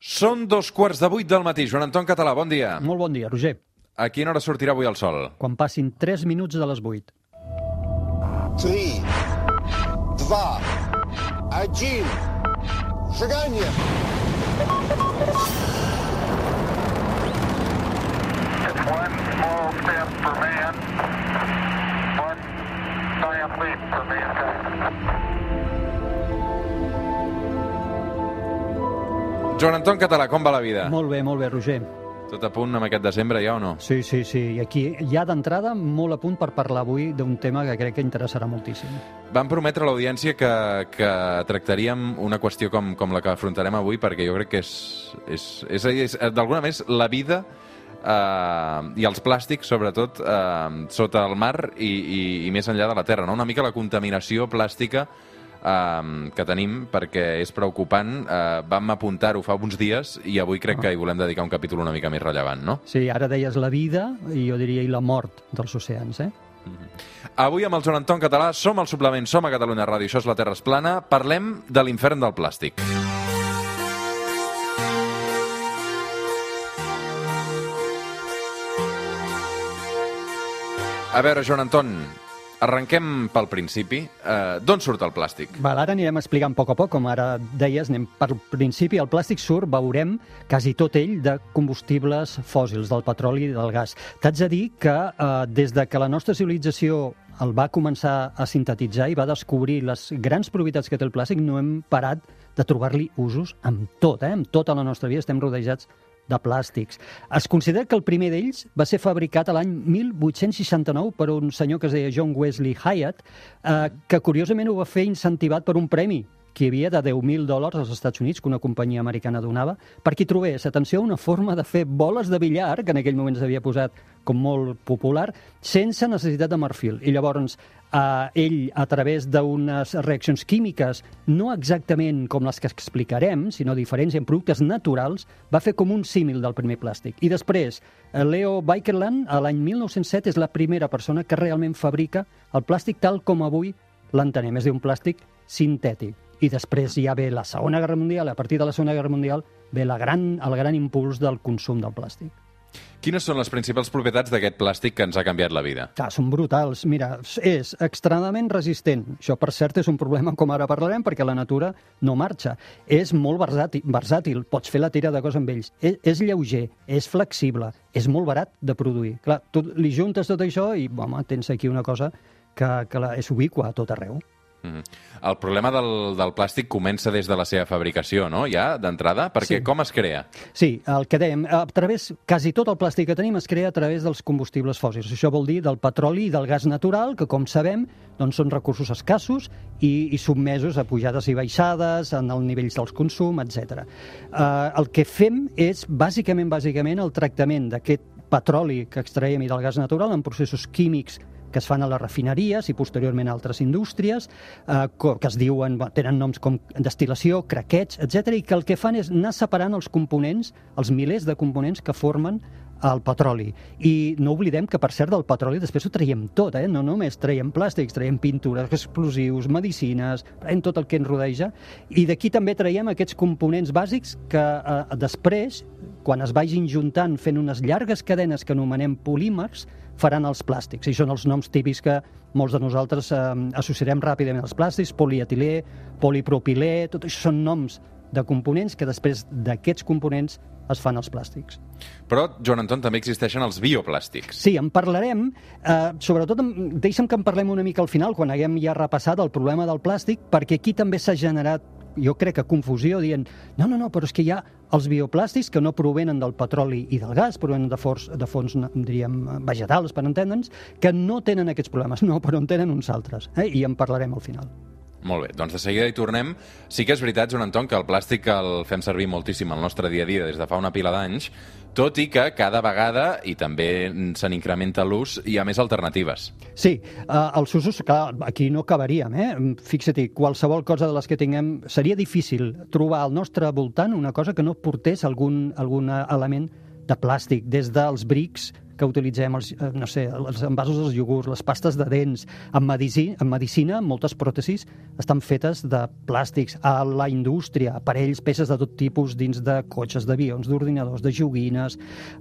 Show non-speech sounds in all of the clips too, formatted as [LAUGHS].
Són dos quarts de vuit del matí. Joan Anton Català, bon dia. Molt bon dia, Roger. A quina hora sortirà avui el sol? Quan passin 3 minuts de les 8. 3, 2, 1, seganya! One small step for man, one giant leap for mankind. Joan Anton Català, com va la vida? Molt bé, molt bé, Roger. Tot a punt amb aquest desembre ja o no? Sí, sí, sí. I aquí, ja d'entrada, molt a punt per parlar avui d'un tema que crec que interessarà moltíssim. Vam prometre a l'audiència que, que tractaríem una qüestió com, com la que afrontarem avui perquè jo crec que és, és, és, és, és d'alguna més la vida eh, i els plàstics, sobretot, eh, sota el mar i, i, i més enllà de la terra. No? Una mica la contaminació plàstica eh, que tenim perquè és preocupant. Eh, vam apuntar-ho fa uns dies i avui crec que hi volem dedicar un capítol una mica més rellevant, no? Sí, ara deies la vida i jo diria i la mort dels oceans, eh? Avui amb el Joan Anton Català som al suplement, som a Catalunya Ràdio, això és La Terra és plana, parlem de l'infern del plàstic. A veure, Joan Anton, arrenquem pel principi. Uh, D'on surt el plàstic? Val, ara anirem explicant a poc a poc, com ara deies, anem per principi. El plàstic surt, veurem, quasi tot ell de combustibles fòssils, del petroli i del gas. T'haig de dir que eh, des de que la nostra civilització el va començar a sintetitzar i va descobrir les grans propietats que té el plàstic, no hem parat de trobar-li usos amb tot, eh? amb tota la nostra vida estem rodejats de plàstics. Es considera que el primer d'ells va ser fabricat a l'any 1869 per un senyor que es deia John Wesley Hyatt, eh, que curiosament ho va fer incentivat per un premi que hi havia de 10.000 dòlars als Estats Units, que una companyia americana donava, perquè trobés, atenció, una forma de fer boles de billar, que en aquell moment s'havia posat com molt popular, sense necessitat de marfil. I llavors, eh, ell, a través d'unes reaccions químiques, no exactament com les que explicarem, sinó diferents en productes naturals, va fer com un símil del primer plàstic. I després, eh, Leo Baekeland, a l'any 1907, és la primera persona que realment fabrica el plàstic tal com avui l'entenem, és a dir, un plàstic sintètic. I després ja ve la Segona Guerra Mundial, a partir de la Segona Guerra Mundial ve la gran, el gran impuls del consum del plàstic. Quines són les principals propietats d'aquest plàstic que ens ha canviat la vida? Clar, són brutals. Mira, és extremadament resistent. Això, per cert, és un problema, com ara parlarem, perquè la natura no marxa. És molt versàtil, versàtil. pots fer la tira de cos amb ells. És, és lleuger, és flexible, és molt barat de produir. Clar, tu li juntes tot això i, home, tens aquí una cosa que, que la, és ubicua a tot arreu. Mm. El problema del, del plàstic comença des de la seva fabricació, no? Ja, d'entrada? Perquè Sí. com es crea? Sí, el que dèiem, a través, quasi tot el plàstic que tenim es crea a través dels combustibles fòssils. Això vol dir del petroli i del gas natural, que com sabem doncs són recursos escassos i, i submesos a pujades i baixades, en els nivells dels consum, etc. Uh, el que fem és, bàsicament, bàsicament, el tractament d'aquest petroli que extraiem i del gas natural en processos químics que es fan a les refineries i posteriorment a altres indústries, eh, que es diuen, tenen noms com destil·lació, craqueig, etc i que el que fan és anar separant els components, els milers de components que formen el petroli. I no oblidem que, per cert, del petroli després ho traiem tot, eh? no només traiem plàstics, traiem pintures, explosius, medicines, traiem tot el que ens rodeja, i d'aquí també traiem aquests components bàsics que eh, després, quan es vagin juntant fent unes llargues cadenes que anomenem polímers, faran els plàstics. I són els noms típics que molts de nosaltres eh, associarem ràpidament als plàstics, polietilè, polipropilè, tot això són noms de components que després d'aquests components es fan els plàstics. Però, Joan Anton, també existeixen els bioplàstics. Sí, en parlarem, eh, sobretot, deixa'm que en parlem una mica al final, quan haguem ja repassat el problema del plàstic, perquè aquí també s'ha generat, jo crec que confusió, dient, no, no, no, però és que hi ha els bioplàstics que no provenen del petroli i del gas, provenen de fons, de fons diríem, vegetals, per entendre'ns, que no tenen aquests problemes, no, però en tenen uns altres, eh? i en parlarem al final. Molt bé, doncs de seguida hi tornem. Sí que és veritat, Joan Anton, que el plàstic el fem servir moltíssim al nostre dia a dia des de fa una pila d'anys, tot i que cada vegada, i també se n'incrementa l'ús, hi ha més alternatives. Sí, eh, els usos, clar, aquí no acabaríem, eh? Fixa-t'hi, qualsevol cosa de les que tinguem... Seria difícil trobar al nostre voltant una cosa que no portés algun, algun element de plàstic, des dels brics que utilitzem, els, eh, no sé, els envasos dels iogurts, les pastes de dents, en medicina, en medicina moltes pròtesis estan fetes de plàstics, a la indústria, aparells, peces de tot tipus dins de cotxes, d'avions, d'ordinadors, de joguines,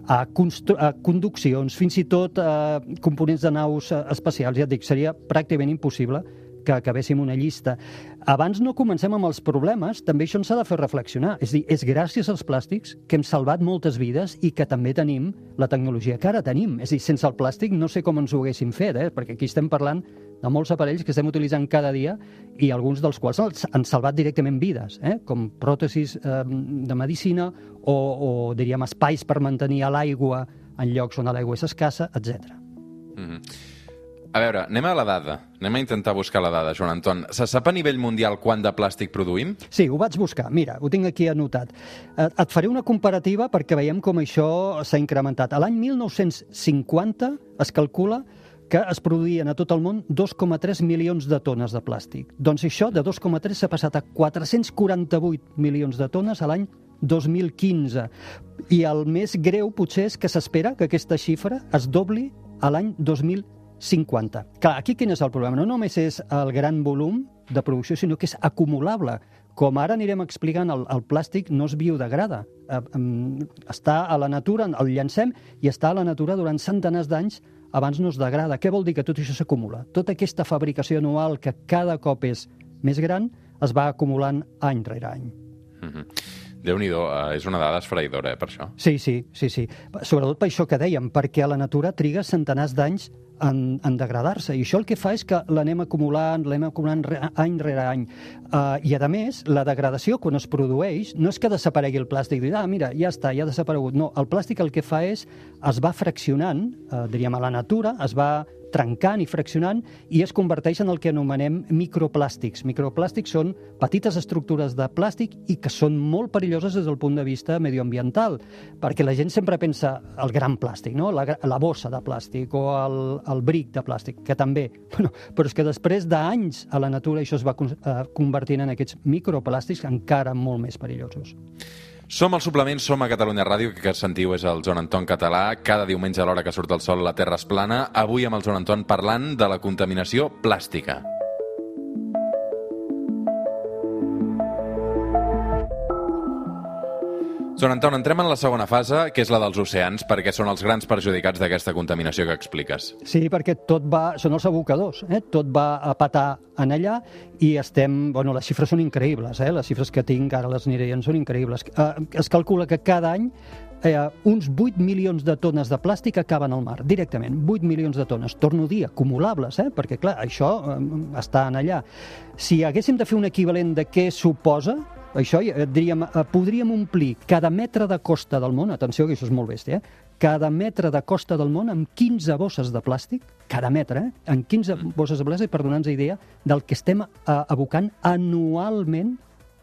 a, a conduccions, fins i tot a components de naus eh, espacials. Ja et dic, seria pràcticament impossible que acabéssim una llista. Abans no comencem amb els problemes, també això ens ha de fer reflexionar. És dir, és gràcies als plàstics que hem salvat moltes vides i que també tenim la tecnologia que ara tenim. És dir, sense el plàstic no sé com ens ho haguéssim fet, eh? perquè aquí estem parlant de molts aparells que estem utilitzant cada dia i alguns dels quals han salvat directament vides, eh? com pròtesis eh, de medicina o, o, diríem, espais per mantenir l'aigua en llocs on l'aigua és escassa, etc. A veure, anem a la dada. Anem a intentar buscar la dada, Joan Anton. Se sap a nivell mundial quant de plàstic produïm? Sí, ho vaig buscar. Mira, ho tinc aquí anotat. Eh, Et faré una comparativa perquè veiem com això s'ha incrementat. A l'any 1950 es calcula que es produïen a tot el món 2,3 milions de tones de plàstic. Doncs això, de 2,3 s'ha passat a 448 milions de tones a l'any 2015. I el més greu, potser, és que s'espera que aquesta xifra es dobli a l'any 2050. Clar, aquí quin és el problema? No només és el gran volum de producció, sinó que és acumulable. Com ara anirem explicant, el, el plàstic no es biodegrada. Eh, està a la natura, el llancem i està a la natura durant centenars d'anys abans no es degrada. Què vol dir? Que tot això s'acumula. Tota aquesta fabricació anual que cada cop és més gran es va acumulant any rere any. Déu-n'hi-do, eh, és una dada esfereïdora, eh, per això. Sí, sí, sí, sí. Sobretot per això que dèiem, perquè a la natura triga centenars d'anys en, en degradar-se. I això el que fa és que l'anem acumulant, l'anem acumulant re, any rere any. Uh, I, a més, la degradació, quan es produeix, no és que desaparegui el plàstic, dir, ah, mira, ja està, ja ha desaparegut. No, el plàstic el que fa és, es va fraccionant, uh, diríem, a la natura, es va trencant i fraccionant i es converteix en el que anomenem microplàstics. Microplàstics són petites estructures de plàstic i que són molt perilloses des del punt de vista medioambiental, perquè la gent sempre pensa el gran plàstic, no? la, la bossa de plàstic o el, el bric de plàstic, que també. [LAUGHS] Bueno, però és que després d'anys a la natura això es va eh, convertint en aquests microplàstics encara molt més perillosos. Som al suplement, som a Catalunya Ràdio, que sentiu és el Joan Anton català. Cada diumenge a l'hora que surt el sol la Terra és plana. Avui amb el Joan Anton parlant de la contaminació plàstica. Joan Anton, entrem en la segona fase, que és la dels oceans, perquè són els grans perjudicats d'aquesta contaminació que expliques. Sí, perquè tot va, són els abocadors, eh? tot va a patar en allà i estem, bueno, les xifres són increïbles, eh? les xifres que tinc ara les aniré són increïbles. Eh, es calcula que cada any eh, uns 8 milions de tones de plàstic acaben al mar, directament, 8 milions de tones. Torno a dir, acumulables, eh? perquè clar, això eh, està en allà. Si haguéssim de fer un equivalent de què suposa, això diríem, eh, podríem omplir cada metre de costa del món, atenció que això és molt bèstia, eh? cada metre de costa del món amb 15 bosses de plàstic, cada metre, eh? en 15 bosses de plàstic, per donar-nos idea del que estem eh, abocant anualment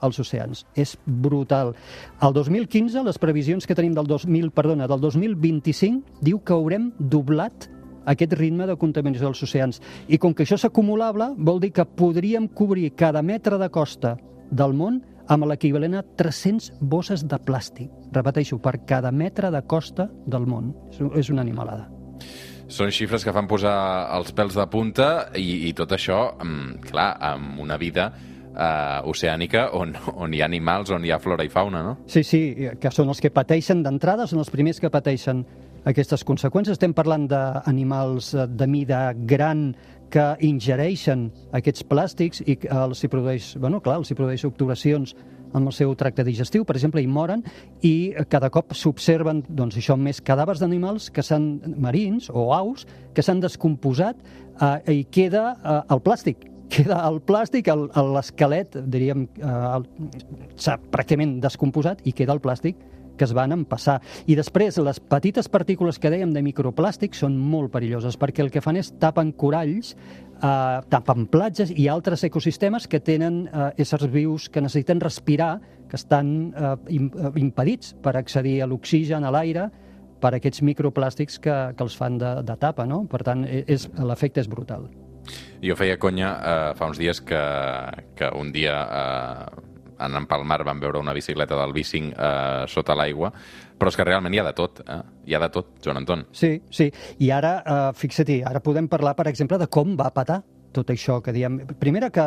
als oceans. És brutal. El 2015, les previsions que tenim del 2000, perdona, del 2025, diu que haurem doblat aquest ritme de contaminació dels oceans. I com que això és acumulable, vol dir que podríem cobrir cada metre de costa del món amb l'equivalent a 300 bosses de plàstic. Repeteixo, per cada metre de costa del món. És, una animalada. Són xifres que fan posar els pèls de punta i, i tot això, mm, clar, amb una vida eh, oceànica on, on hi ha animals, on hi ha flora i fauna, no? Sí, sí, que són els que pateixen d'entrada, són els primers que pateixen aquestes conseqüències. Estem parlant d'animals de mida gran que ingereixen aquests plàstics i els hi produeix, bueno, clar, els hi produeix obturacions amb el seu tracte digestiu, per exemple, i moren, i cada cop s'observen, doncs això, més cadàvers d'animals que s'han marins o aus que s'han descomposat eh, i queda eh, el plàstic. Queda el plàstic, el- el- l'esquelet, diríem, eh, s'ha pràcticament descomposat i queda el plàstic que es van empassar. I després, les petites partícules que dèiem de microplàstic són molt perilloses perquè el que fan és tapen coralls, eh, tapen platges i altres ecosistemes que tenen eh, éssers vius que necessiten respirar, que estan eh, eh, impedits per accedir a l'oxigen, a l'aire, per aquests microplàstics que, que els fan de, de tapa, no? Per tant, e- l'efecte és brutal. Jo feia conya eh, fa uns dies que, que un dia eh, anant pel mar vam veure una bicicleta del bicing eh, sota l'aigua, però és que realment hi ha de tot, eh? hi ha de tot, Joan Anton. Sí, sí. I ara, eh, fixa-t'hi, ara podem parlar, per exemple, de com va patar tot això que diem. Primera que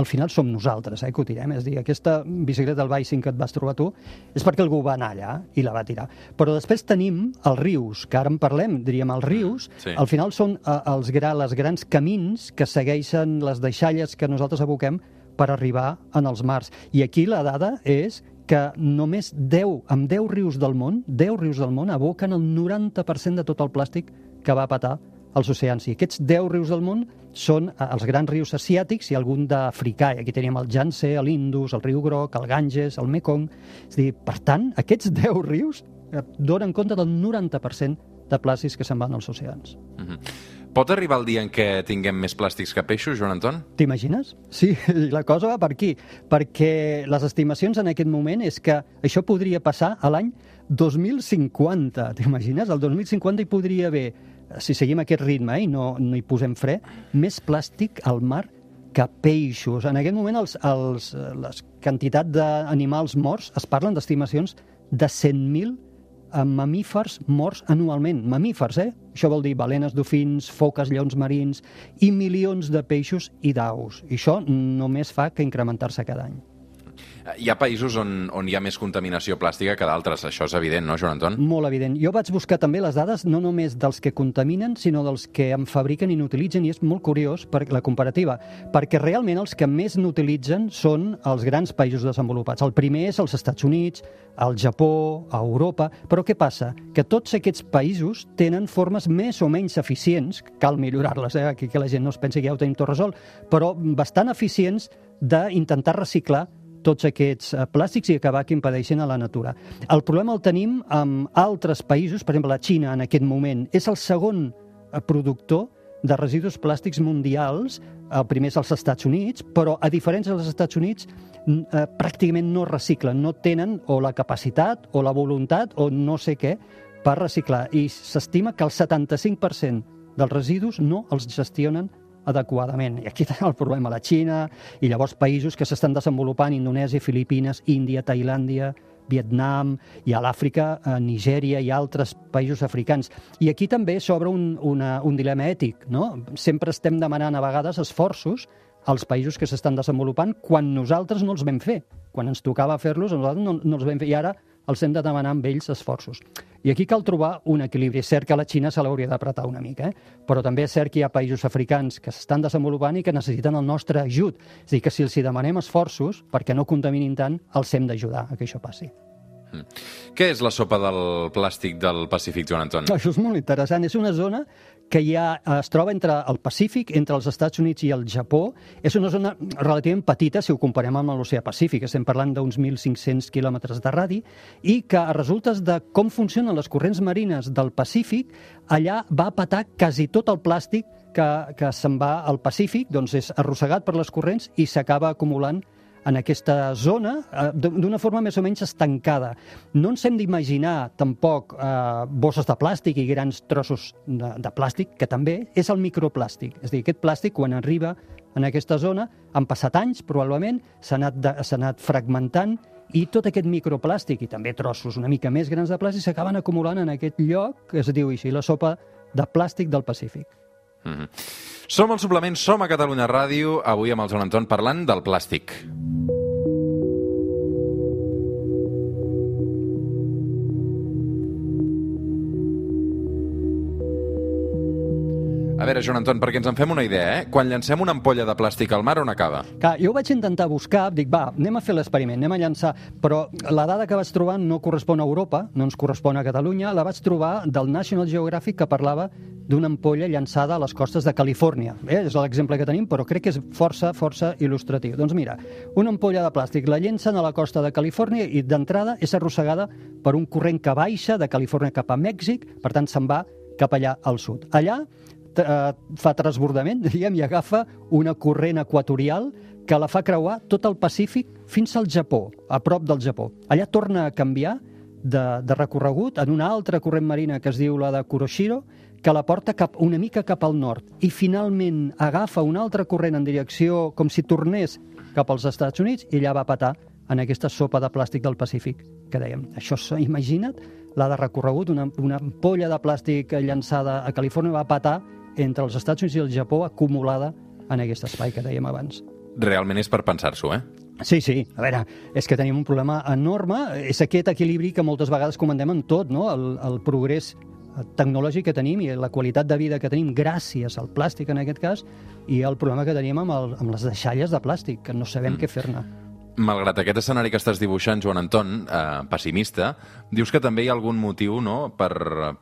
al final som nosaltres, eh, que ho tirem. És dir, aquesta bicicleta del Bicing que et vas trobar tu és perquè algú va anar allà i la va tirar. Però després tenim els rius, que ara en parlem, diríem, els rius, Sí. al final són eh, els, gra, les grans camins que segueixen les deixalles que nosaltres aboquem per arribar en els mars. I aquí la dada és que només 10, amb 10 rius del món, 10 rius del món aboquen el 90% de tot el plàstic que va patar als oceans. I aquests 10 rius del món són eh, els grans rius asiàtics i algun d'africà. Aquí teníem el Yangtze, l'Indus, el riu Groc, el Ganges, el Mekong... És dir, per tant, aquests [LAUGHS] 10 rius eh, donen compte del 90% de plàstics que se'n van als oceans. Pot arribar el dia en què tinguem més plàstics que peixos, Joan Anton? T'imagines? Sí, [LAUGHS] la cosa va per aquí, perquè les estimacions en aquest moment és que això podria passar a l'any 2050, t'imagines? El 2050 hi podria haver, si seguim aquest ritme eh, i no, no hi posem fre, més plàstic al mar que peixos. En aquest moment els, els, les quantitat d'animals morts es parlen d'estimacions de 100.000 eh, mamífers morts anualment. Mamífers, eh? Això vol dir balenes, dofins, foques, lleons marins i milions de peixos i d'aus. I això només fa que incrementar-se cada any. Hi ha països on, on hi ha més contaminació plàstica que d'altres, això és evident, no, Joan Anton? Molt evident. Jo vaig buscar també les dades no només dels que contaminen, sinó dels que en fabriquen i n'utilitzen, i és molt curiós per la comparativa, perquè realment els que més n'utilitzen són els grans països desenvolupats. El primer és els Estats Units, el Japó, a Europa, però què passa? Que tots aquests països tenen formes més o menys eficients, cal millorar-les, eh? aquí que la gent no es pensi que ja ho tenim tot resolt, però bastant eficients d'intentar reciclar tots aquests eh, plàstics i acabar que impedeixen a la natura. El problema el tenim amb altres països, per exemple, la Xina en aquest moment és el segon eh, productor de residus plàstics mundials, el primer és als Estats Units, però a diferència dels Estats Units eh, pràcticament no reciclen, no tenen o la capacitat o la voluntat o no sé què per reciclar. I s'estima que el 75% dels residus no els gestionen adequadament. I aquí tenim el problema la Xina i llavors països que s'estan desenvolupant, Indonèsia, Filipines, Índia, Tailàndia, Vietnam, i a l'Àfrica, a Nigèria i altres països africans. I aquí també s'obre un, una, un dilema ètic. No? Sempre estem demanant a vegades esforços als països que s'estan desenvolupant quan nosaltres no els vam fer. Quan ens tocava fer-los, nosaltres no, no els vam fer. I ara els hem de demanar amb ells esforços. I aquí cal trobar un equilibri. És cert que la Xina se l'hauria d'apretar una mica, eh? però també és cert que hi ha països africans que s'estan desenvolupant i que necessiten el nostre ajut. És a dir, que si els demanem esforços perquè no contaminin tant, els hem d'ajudar a que això passi. Què és la sopa del plàstic del Pacífic, Joan Anton? Això és molt interessant. És una zona que ja es troba entre el Pacífic, entre els Estats Units i el Japó. És una zona relativament petita si ho comparem amb l'oceà Pacífic. Estem parlant d'uns 1.500 quilòmetres de radi i que a resultes de com funcionen les corrents marines del Pacífic, allà va patar quasi tot el plàstic que, que se'n va al Pacífic, doncs és arrossegat per les corrents i s'acaba acumulant en aquesta zona eh, d'una forma més o menys estancada. No ens hem d'imaginar tampoc eh, bosses de plàstic i grans trossos de, de plàstic, que també és el microplàstic. És a dir, aquest plàstic, quan arriba en aquesta zona, han passat anys, probablement, s'ha anat, anat fragmentant i tot aquest microplàstic i també trossos una mica més grans de plàstic s'acaben acumulant en aquest lloc que es diu així, la sopa de plàstic del Pacífic. Mhm. Som al suplement, som a Catalunya Ràdio, avui amb el Joan Anton parlant del plàstic. A veure, Joan Anton, perquè ens en fem una idea, eh? Quan llancem una ampolla de plàstic al mar, on acaba? Clar, jo ho vaig intentar buscar, dic, va, anem a fer l'experiment, anem a llançar, però la dada que vaig trobar no correspon a Europa, no ens correspon a Catalunya, la vaig trobar del National Geographic que parlava d'una ampolla llançada a les costes de Califòrnia. Eh? És l'exemple que tenim, però crec que és força, força il·lustratiu. Doncs mira, una ampolla de plàstic la llencen a la costa de Califòrnia i d'entrada és arrossegada per un corrent que baixa de Califòrnia cap a Mèxic, per tant se'n va cap allà al sud. Allà eh, fa transbordament, [LAUGHS] diguem, i agafa una corrent equatorial que la fa creuar tot el Pacífic fins al Japó, a prop del Japó. Allà torna a canviar de, de recorregut en una altra corrent marina que es diu la de Kuroshiro, que la porta cap, una mica cap al nord i finalment agafa una altra corrent en direcció com si tornés cap als Estats Units i allà va patar en aquesta sopa de plàstic del Pacífic, que dèiem. Això, s- imagina't la de recorregut, una, una ampolla de plàstic llançada a Califòrnia va patar entre els Estats Units i el Japó acumulada en aquest espai que dèiem abans. Realment és per pensar-s'ho, eh? Sí, sí, a veure, és que tenim un problema enorme, és aquest equilibri que moltes vegades comentem en tot, no? el, el progrés tecnològic que tenim i la qualitat de vida que tenim gràcies al plàstic en aquest cas i el problema que tenim amb, el, amb les deixalles de plàstic, que no sabem mm. què fer-ne. Malgrat aquest escenari que estàs dibuixant, Joan Anton, eh, pessimista, dius que també hi ha algun motiu no, per,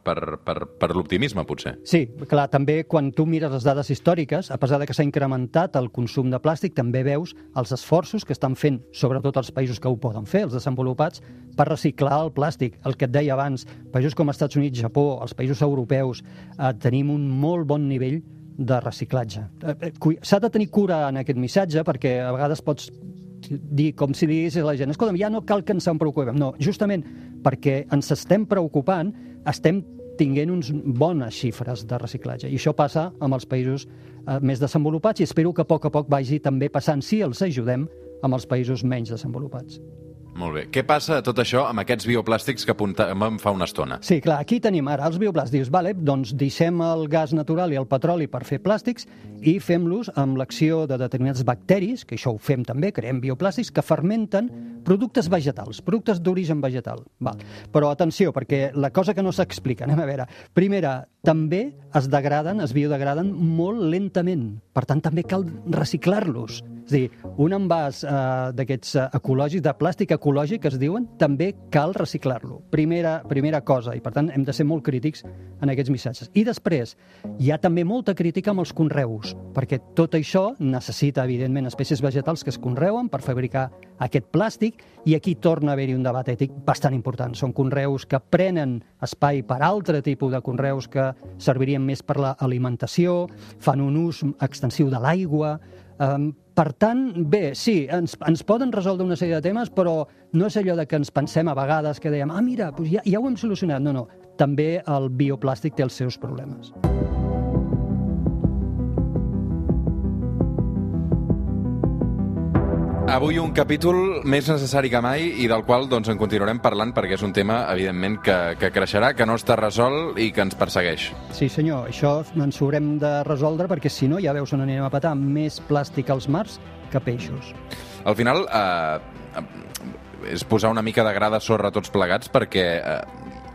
per, per, per l'optimisme, potser. Sí, clar, també quan tu mires les dades històriques, a pesar de que s'ha incrementat el consum de plàstic, també veus els esforços que estan fent, sobretot els països que ho poden fer, els desenvolupats, per reciclar el plàstic. El que et deia abans, països com Estats Units, Japó, els països europeus, eh, tenim un molt bon nivell de reciclatge. Eh, eh, S'ha de tenir cura en aquest missatge perquè a vegades pots dir com si digués a la gent, escolta'm, ja no cal que ens en preocupem. No, justament perquè ens estem preocupant, estem tinguent uns bones xifres de reciclatge. I això passa amb els països eh, més desenvolupats i espero que a poc a poc vagi també passant, si els ajudem, amb els països menys desenvolupats. Molt bé. Què passa tot això amb aquests bioplàstics que apuntàvem fa una estona? Sí, clar, aquí tenim ara els bioplàstics. Vale, doncs deixem el gas natural i el petroli per fer plàstics i fem-los amb l'acció de determinats bacteris, que això ho fem també, creem bioplàstics, que fermenten productes vegetals, productes d'origen vegetal. Val. Però atenció, perquè la cosa que no s'explica, anem a veure. Primera, també es degraden, es biodegraden molt lentament. Per tant, també cal reciclar-los. És dir, un envàs eh, d'aquests eh, ecològics, de plàstic ecològic, que es diuen, també cal reciclar-lo. Primera, primera cosa, i per tant hem de ser molt crítics en aquests missatges. I després, hi ha també molta crítica amb els conreus, perquè tot això necessita, evidentment, espècies vegetals que es conreuen per fabricar aquest plàstic, i aquí torna a haver-hi un debat ètic bastant important. Són conreus que prenen espai per altre tipus de conreus que servirien més per l'alimentació, fan un ús extensiu de l'aigua, Um, per tant, bé, sí, ens, ens poden resoldre una sèrie de temes, però no és allò de que ens pensem a vegades que dèiem ah, mira, doncs ja, ja ho hem solucionat. No, no, també el bioplàstic té els seus problemes. Avui un capítol més necessari que mai i del qual doncs, en continuarem parlant perquè és un tema, evidentment, que, que creixerà, que no està resolt i que ens persegueix. Sí, senyor, això ens ho haurem de resoldre perquè si no ja veus on anirem a patar més plàstic als mars que peixos. Al final, eh, és posar una mica de gra de sorra tots plegats perquè eh,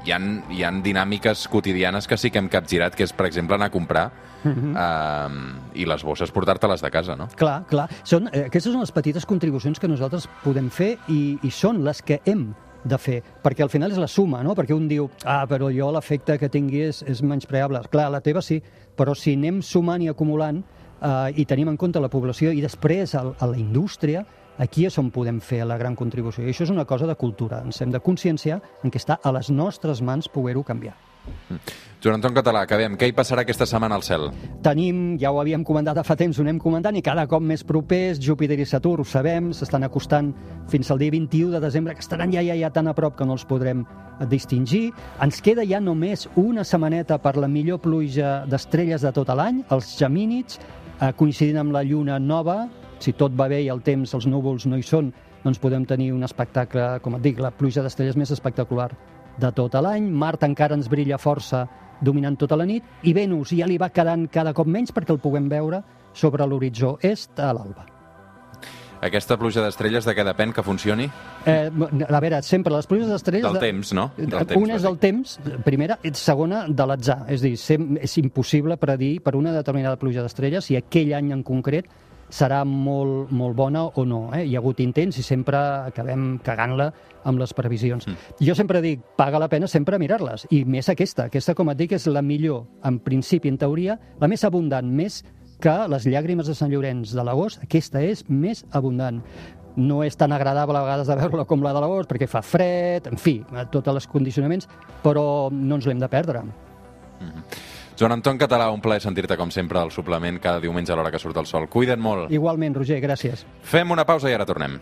hi, han, hi han dinàmiques quotidianes que sí que hem capgirat, que és, per exemple, anar a comprar eh, i les bosses portar-te-les de casa, no? Clar, clar. Són, eh, aquestes són les petites contribucions que nosaltres podem fer i, i són les que hem de fer, perquè al final és la suma, no? Perquè un diu, ah, però jo l'efecte que tingui és, és menyspreable. Clar, la teva sí, però si anem sumant i acumulant eh, i tenim en compte la població i després el, a la indústria, aquí és on podem fer la gran contribució. I això és una cosa de cultura. Ens hem de conscienciar en què està a les nostres mans poder-ho canviar. Joan Anton Català, acabem. Què hi passarà aquesta setmana al cel? Tenim, ja ho havíem comentat fa temps, ho anem comentant, i cada cop més propers, Júpiter i Saturn, ho sabem, s'estan acostant fins al dia 21 de desembre, que estaran ja, ja, ja tan a prop que no els podrem distingir. Ens queda ja només una setmaneta per la millor pluja d'estrelles de tot l'any, els gemínids, eh, coincidint amb la lluna nova, si tot va bé i el temps, els núvols no hi són, doncs podem tenir un espectacle, com et dic, la pluja d'estrelles més espectacular de tot l'any. Mart encara ens brilla força dominant tota la nit i Venus ja li va quedant cada cop menys perquè el puguem veure sobre l'horitzó est a l'alba. Aquesta pluja d'estrelles de què depèn que funcioni? Eh, a veure, sempre les pluges d'estrelles... Del de- temps, no? Del temps, una és del temps, primera, i segona de l'atzar. És dir, és impossible predir per una determinada pluja d'estrelles si aquell any en concret serà molt, molt bona o no. Eh? Hi ha hagut intents i sempre acabem cagant-la amb les previsions. Mm. Jo sempre dic, paga la pena sempre mirar-les, i més aquesta. Aquesta, com et dic, és la millor, en principi, en teoria, la més abundant, més que les llàgrimes de Sant Llorenç de l'agost, aquesta és més abundant. No és tan agradable a vegades de veure-la com la de l'agost, perquè fa fred, en fi, tots els condicionaments, però no ens l'hem de perdre. Joan Anton Català, un plaer sentir-te com sempre al suplement cada diumenge a l'hora que surt el sol. Cuida't molt. Igualment, Roger, gràcies. Fem una pausa i ara tornem.